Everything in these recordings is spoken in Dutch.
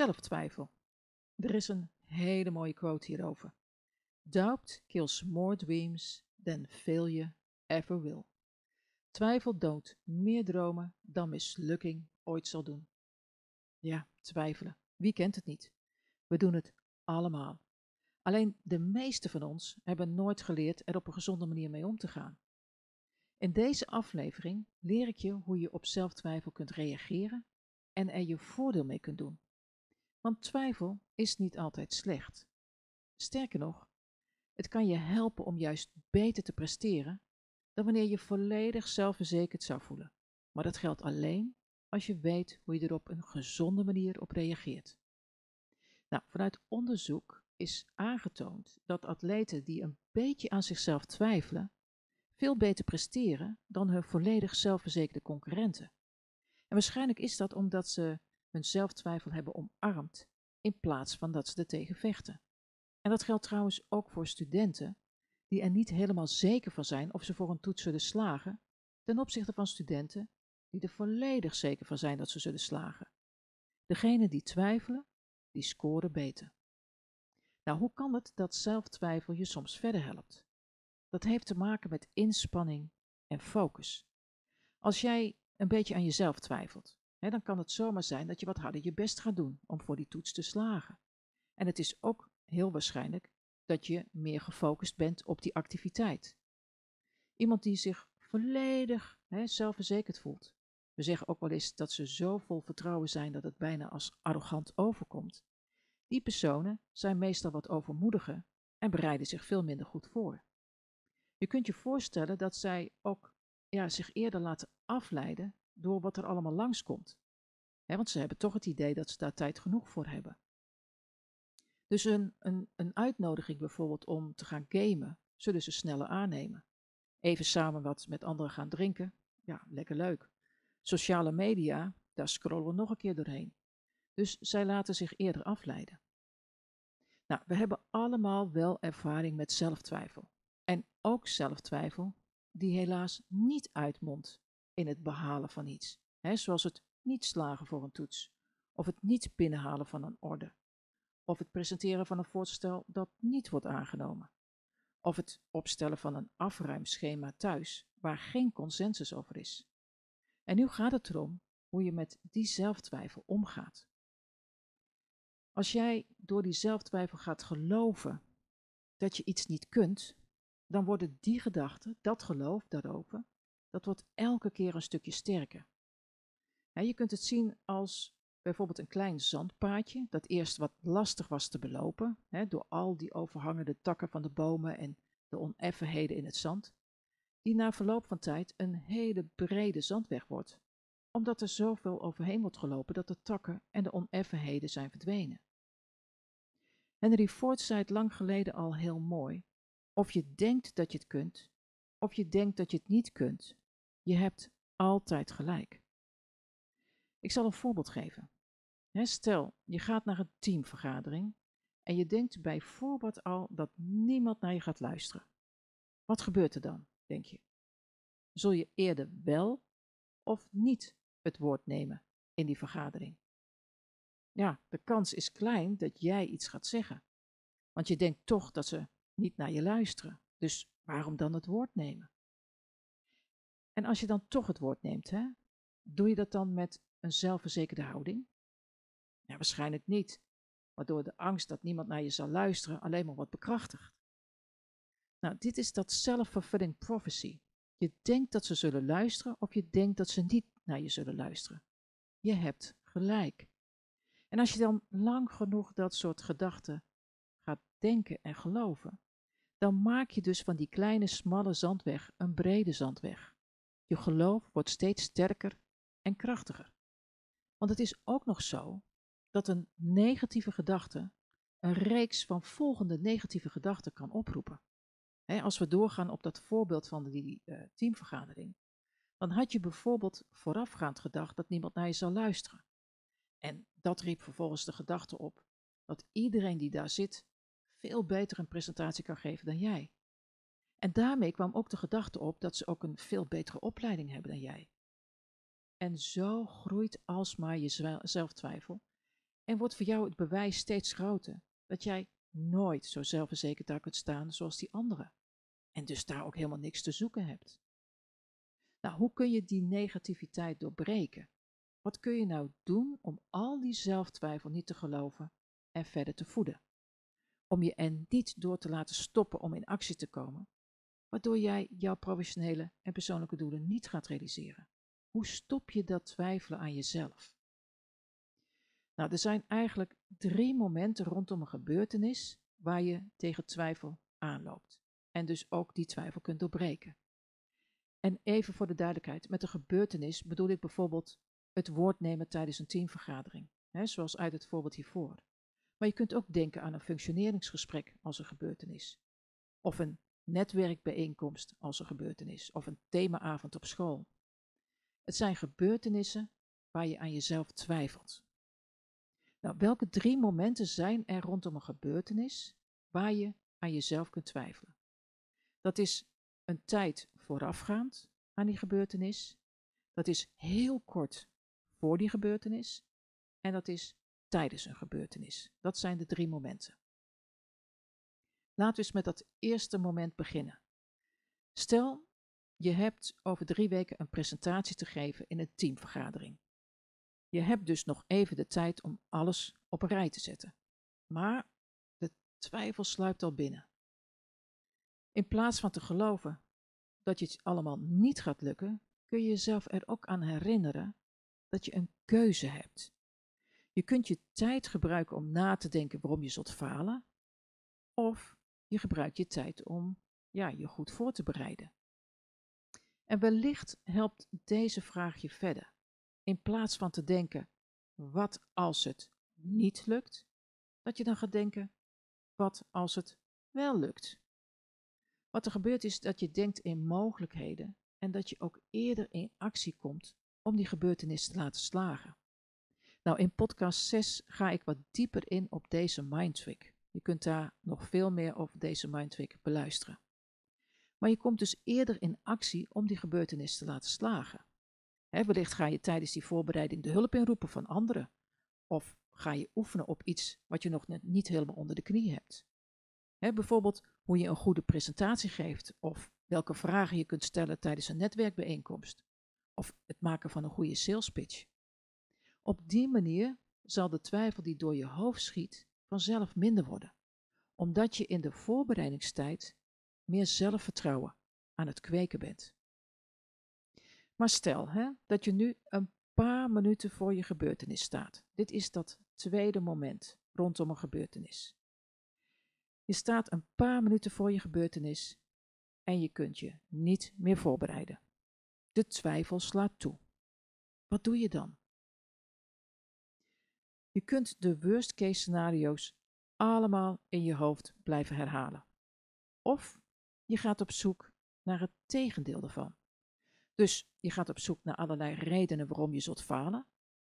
Zelftwijfel. Er is een hele mooie quote hierover. Doubt kills more dreams than failure ever will. Twijfel doodt meer dromen dan mislukking ooit zal doen. Ja, twijfelen. Wie kent het niet? We doen het allemaal. Alleen de meeste van ons hebben nooit geleerd er op een gezonde manier mee om te gaan. In deze aflevering leer ik je hoe je op zelftwijfel kunt reageren en er je voordeel mee kunt doen. Want twijfel is niet altijd slecht. Sterker nog, het kan je helpen om juist beter te presteren dan wanneer je volledig zelfverzekerd zou voelen. Maar dat geldt alleen als je weet hoe je er op een gezonde manier op reageert. Nou, vanuit onderzoek is aangetoond dat atleten die een beetje aan zichzelf twijfelen, veel beter presteren dan hun volledig zelfverzekerde concurrenten. En waarschijnlijk is dat omdat ze hun zelftwijfel hebben omarmd in plaats van dat ze er tegen vechten. En dat geldt trouwens ook voor studenten die er niet helemaal zeker van zijn of ze voor een toets zullen slagen, ten opzichte van studenten die er volledig zeker van zijn dat ze zullen slagen. Degenen die twijfelen, die scoren beter. Nou, hoe kan het dat zelftwijfel je soms verder helpt? Dat heeft te maken met inspanning en focus. Als jij een beetje aan jezelf twijfelt, dan kan het zomaar zijn dat je wat harder je best gaat doen om voor die toets te slagen. En het is ook heel waarschijnlijk dat je meer gefocust bent op die activiteit. Iemand die zich volledig zelfverzekerd voelt. We zeggen ook wel eens dat ze zo vol vertrouwen zijn dat het bijna als arrogant overkomt. Die personen zijn meestal wat overmoediger en bereiden zich veel minder goed voor. Je kunt je voorstellen dat zij ook ja, zich eerder laten afleiden door wat er allemaal langskomt. He, want ze hebben toch het idee dat ze daar tijd genoeg voor hebben. Dus een, een, een uitnodiging bijvoorbeeld om te gaan gamen, zullen ze sneller aannemen. Even samen wat met anderen gaan drinken, ja, lekker leuk. Sociale media, daar scrollen we nog een keer doorheen. Dus zij laten zich eerder afleiden. Nou, we hebben allemaal wel ervaring met zelftwijfel. En ook zelftwijfel die helaas niet uitmondt in het behalen van iets. Hè, zoals het niet slagen voor een toets, of het niet binnenhalen van een orde, of het presenteren van een voorstel dat niet wordt aangenomen, of het opstellen van een afruimschema thuis waar geen consensus over is. En nu gaat het erom hoe je met die zelftwijfel omgaat. Als jij door die zelftwijfel gaat geloven dat je iets niet kunt, dan worden die gedachten, dat geloof daarover, dat wordt elke keer een stukje sterker. je kunt het zien als bijvoorbeeld een klein zandpaadje, dat eerst wat lastig was te belopen, door al die overhangende takken van de bomen en de oneffenheden in het zand, die na verloop van tijd een hele brede zandweg wordt, omdat er zoveel overheen wordt gelopen dat de takken en de oneffenheden zijn verdwenen. Henry Ford zei het lang geleden al heel mooi. Of je denkt dat je het kunt, of je denkt dat je het niet kunt, je hebt altijd gelijk. Ik zal een voorbeeld geven. Stel, je gaat naar een teamvergadering en je denkt bij voorbaat al dat niemand naar je gaat luisteren. Wat gebeurt er dan, denk je? Zul je eerder wel of niet het woord nemen in die vergadering? Ja, de kans is klein dat jij iets gaat zeggen. Want je denkt toch dat ze niet naar je luisteren. Dus waarom dan het woord nemen? En als je dan toch het woord neemt, hè, doe je dat dan met een zelfverzekerde houding? Ja, waarschijnlijk niet, waardoor de angst dat niemand naar je zal luisteren alleen maar wordt bekrachtigd. Nou, dit is dat self-fulfilling prophecy. Je denkt dat ze zullen luisteren of je denkt dat ze niet naar je zullen luisteren. Je hebt gelijk. En als je dan lang genoeg dat soort gedachten gaat denken en geloven, dan maak je dus van die kleine smalle zandweg een brede zandweg. Je geloof wordt steeds sterker en krachtiger. Want het is ook nog zo dat een negatieve gedachte een reeks van volgende negatieve gedachten kan oproepen. als we doorgaan op dat voorbeeld van die uh, teamvergadering, dan had je bijvoorbeeld voorafgaand gedacht dat niemand naar je zou luisteren. En dat riep vervolgens de gedachte op dat iedereen die daar zit veel beter een presentatie kan geven dan jij. En daarmee kwam ook de gedachte op dat ze ook een veel betere opleiding hebben dan jij. En zo groeit alsmaar je zelftwijfel En wordt voor jou het bewijs steeds groter dat jij nooit zo zelfverzekerd daar kunt staan zoals die anderen. En dus daar ook helemaal niks te zoeken hebt. Nou, hoe kun je die negativiteit doorbreken? Wat kun je nou doen om al die zelftwijfel niet te geloven en verder te voeden? Om je er niet door te laten stoppen om in actie te komen, waardoor jij jouw professionele en persoonlijke doelen niet gaat realiseren. Hoe stop je dat twijfelen aan jezelf? Nou, er zijn eigenlijk drie momenten rondom een gebeurtenis waar je tegen twijfel aanloopt. En dus ook die twijfel kunt doorbreken. En even voor de duidelijkheid, met een gebeurtenis bedoel ik bijvoorbeeld het woord nemen tijdens een teamvergadering, hè, zoals uit het voorbeeld hiervoor. Maar je kunt ook denken aan een functioneringsgesprek als een gebeurtenis. Of een netwerkbijeenkomst als een gebeurtenis. Of een themaavond op school. Het zijn gebeurtenissen waar je aan jezelf twijfelt. Nou, welke drie momenten zijn er rondom een gebeurtenis waar je aan jezelf kunt twijfelen? Dat is een tijd voorafgaand aan die gebeurtenis. Dat is heel kort voor die gebeurtenis. En dat is tijdens een gebeurtenis. Dat zijn de drie momenten. We eens met dat eerste moment beginnen. Stel, je hebt over drie weken een presentatie te geven in een teamvergadering. Je hebt dus nog even de tijd om alles op een rij te zetten. Maar de twijfel sluipt al binnen. In plaats van te geloven dat je het allemaal niet gaat lukken, kun je jezelf er ook aan herinneren dat je een keuze hebt. Je kunt je tijd gebruiken om na te denken waarom je zult falen, of je gebruikt je tijd om ja, je goed voor te bereiden. En wellicht helpt deze vraag je verder. In plaats van te denken, wat als het niet lukt, dat je dan gaat denken, wat als het wel lukt. Wat er gebeurt is dat je denkt in mogelijkheden en dat je ook eerder in actie komt om die gebeurtenis te laten slagen. Nou, in podcast 6 ga ik wat dieper in op deze mindtrick. Je kunt daar nog veel meer over deze mindtrick beluisteren. Maar je komt dus eerder in actie om die gebeurtenis te laten slagen. Wellicht ga je tijdens die voorbereiding de hulp inroepen van anderen. Of ga je oefenen op iets wat je nog net niet helemaal onder de knie hebt. He, bijvoorbeeld hoe je een goede presentatie geeft of welke vragen je kunt stellen tijdens een netwerkbijeenkomst of het maken van een goede sales pitch. Op die manier zal de twijfel die door je hoofd schiet vanzelf minder worden, omdat je in de voorbereidingstijd meer zelfvertrouwen aan het kweken bent. Maar stel hè, dat je nu een paar minuten voor je gebeurtenis staat. Dit is dat tweede moment rondom een gebeurtenis. Je staat een paar minuten voor je gebeurtenis en je kunt je niet meer voorbereiden. De twijfel slaat toe. Wat doe je dan? Je kunt de worst case scenario's allemaal in je hoofd blijven herhalen. Of je gaat op zoek naar het tegendeel daarvan. Dus je gaat op zoek naar allerlei redenen waarom je zult falen.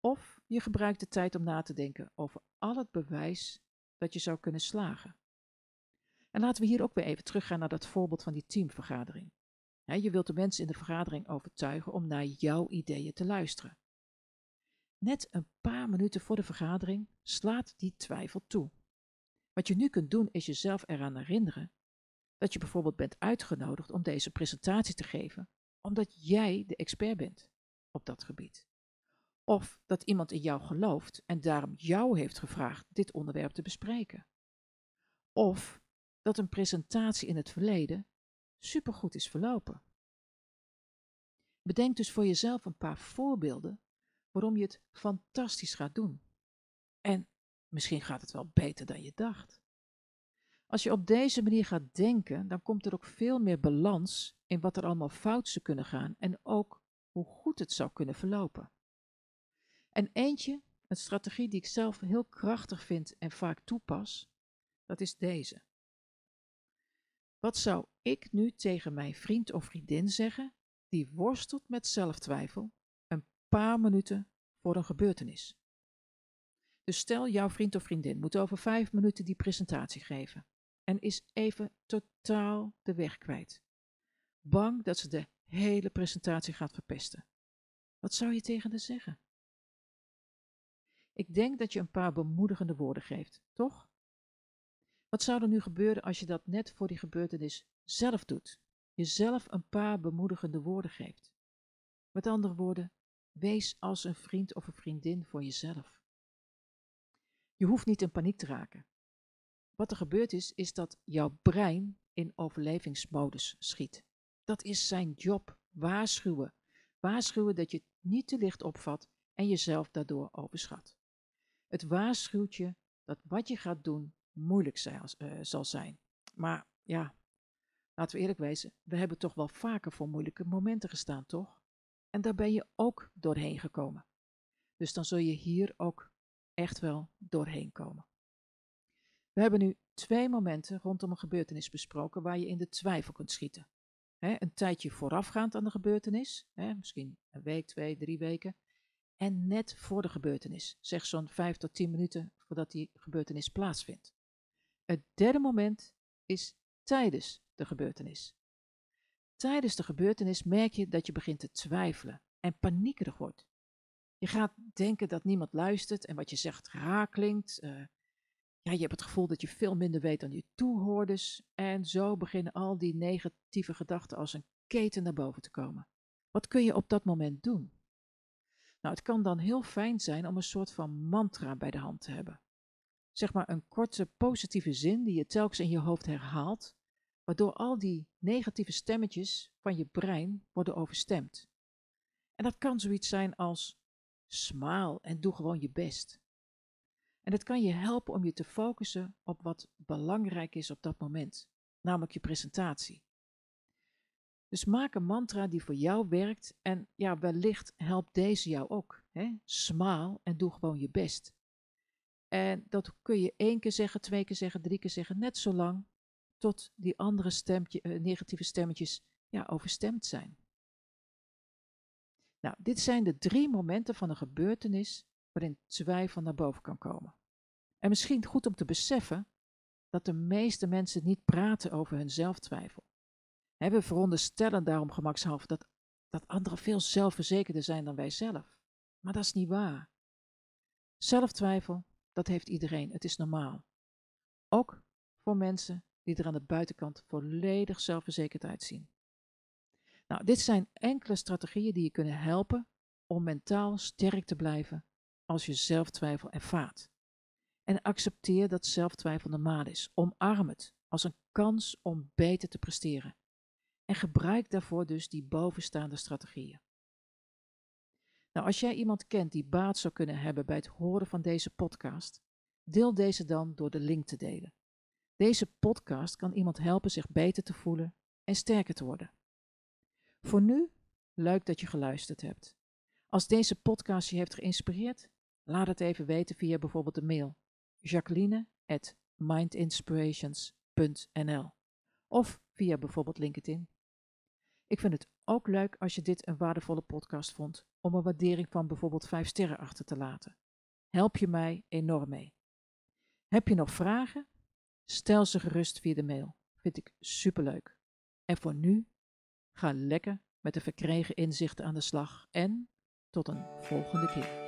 Of je gebruikt de tijd om na te denken over al het bewijs dat je zou kunnen slagen. En laten we hier ook weer even teruggaan naar dat voorbeeld van die teamvergadering. je wilt de mensen in de vergadering overtuigen om naar jouw ideeën te luisteren. Net een paar minuten voor de vergadering slaat die twijfel toe. Wat je nu kunt doen is jezelf eraan herinneren dat je bijvoorbeeld bent uitgenodigd om deze presentatie te geven, omdat jij de expert bent op dat gebied. Of dat iemand in jou gelooft en daarom jou heeft gevraagd dit onderwerp te bespreken. Of dat een presentatie in het verleden supergoed is verlopen. Bedenk dus voor jezelf een paar voorbeelden waarom je het fantastisch gaat doen. En misschien gaat het wel beter dan je dacht. Als je op deze manier gaat denken, dan komt er ook veel meer balans in wat er allemaal fout zou kunnen gaan en ook hoe goed het zou kunnen verlopen. En eentje, een strategie die ik zelf heel krachtig vind en vaak toepas, dat is deze. Wat zou ik nu tegen mijn vriend of vriendin zeggen die worstelt met zelftwijfel paar minuten voor een gebeurtenis? Dus stel jouw vriend of vriendin moet over vijf minuten die presentatie geven en is even totaal de weg kwijt. Bang dat ze de hele presentatie gaat verpesten. Wat zou je tegen haar zeggen? Ik denk dat je een paar bemoedigende woorden geeft, toch? Wat zou er nu gebeuren als je dat net voor die gebeurtenis zelf doet? Jezelf een paar bemoedigende woorden geeft. Met andere woorden, wees als een vriend of een vriendin voor jezelf. Je hoeft niet in paniek te raken. Wat er gebeurd is, is dat jouw brein in overlevingsmodus schiet. Dat is zijn job, waarschuwen. Waarschuwen dat je het niet te licht opvat en jezelf daardoor overschat. Het waarschuwt je dat wat je gaat doen moeilijk uh, zal zijn. Maar ja, laten we eerlijk wezen, we hebben toch wel vaker voor moeilijke momenten gestaan, toch? En daar ben je ook doorheen gekomen. Dus dan zul je hier ook echt wel doorheen komen. We hebben nu twee momenten rondom een gebeurtenis besproken waar je in de twijfel kunt schieten. een tijdje voorafgaand aan de gebeurtenis, misschien een week, twee, drie weken, en net voor de gebeurtenis, zeg zo'n vijf tot tien minuten voordat die gebeurtenis plaatsvindt. Het derde moment is tijdens de gebeurtenis. Tijdens de gebeurtenis merk je dat je begint te twijfelen en paniekerig wordt. Je gaat denken dat niemand luistert en wat je zegt raar klinkt. Uh, ja, je hebt het gevoel dat je veel minder weet dan je toehoorders. En zo beginnen al die negatieve gedachten als een keten naar boven te komen. Wat kun je op dat moment doen? Nou, het kan dan heel fijn zijn om een soort van mantra bij de hand te hebben. Zeg maar een korte positieve zin die je telkens in je hoofd herhaalt, waardoor al die negatieve stemmetjes van je brein worden overstemd. En dat kan zoiets zijn als smaal en doe gewoon je best. En dat kan je helpen om je te focussen op wat belangrijk is op dat moment, namelijk je presentatie. Dus maak een mantra die voor jou werkt en ja, wellicht helpt deze jou ook. Smaal en doe gewoon je best. En dat kun je één keer zeggen, twee keer zeggen, drie keer zeggen, net zo lang tot die andere stemmetje, uh, negatieve stemmetjes ja, overstemd zijn. Nou, dit zijn de drie momenten van een gebeurtenis waarin twijfel naar boven kan komen. En misschien goed om te beseffen dat de meeste mensen niet praten over hun zelftwijfel. we veronderstellen daarom gemakshalve dat, dat anderen veel zelfverzekerder zijn dan wij zelf. Maar dat is niet waar. Zelftwijfel, dat heeft iedereen. Het is normaal. Ook voor mensen die er aan de buitenkant volledig zelfverzekerd uitzien. Nou, dit zijn enkele strategieën die je kunnen helpen om mentaal sterk te blijven als je zelftwijfel ervaart. En accepteer dat zelftwijfel normaal is. Omarm het als een kans om beter te presteren. En gebruik daarvoor dus die bovenstaande strategieën. Nou, als jij iemand kent die baat zou kunnen hebben bij het horen van deze podcast, deel deze dan door de link te delen. Deze podcast kan iemand helpen zich beter te voelen en sterker te worden. Voor nu, leuk dat je geluisterd hebt. Als deze podcast je heeft geïnspireerd, laat het even weten via bijvoorbeeld de mail jacqueline at mindinspirations.nl of via bijvoorbeeld LinkedIn. Ik vind het ook leuk als je dit een waardevolle podcast vond om een waardering van bijvoorbeeld 5 sterren achter te laten. Help je mij enorm mee. Heb je nog vragen? Stel ze gerust via de mail. Vind ik superleuk. En voor nu, ga lekker met de verkregen inzichten aan de slag en tot een volgende keer.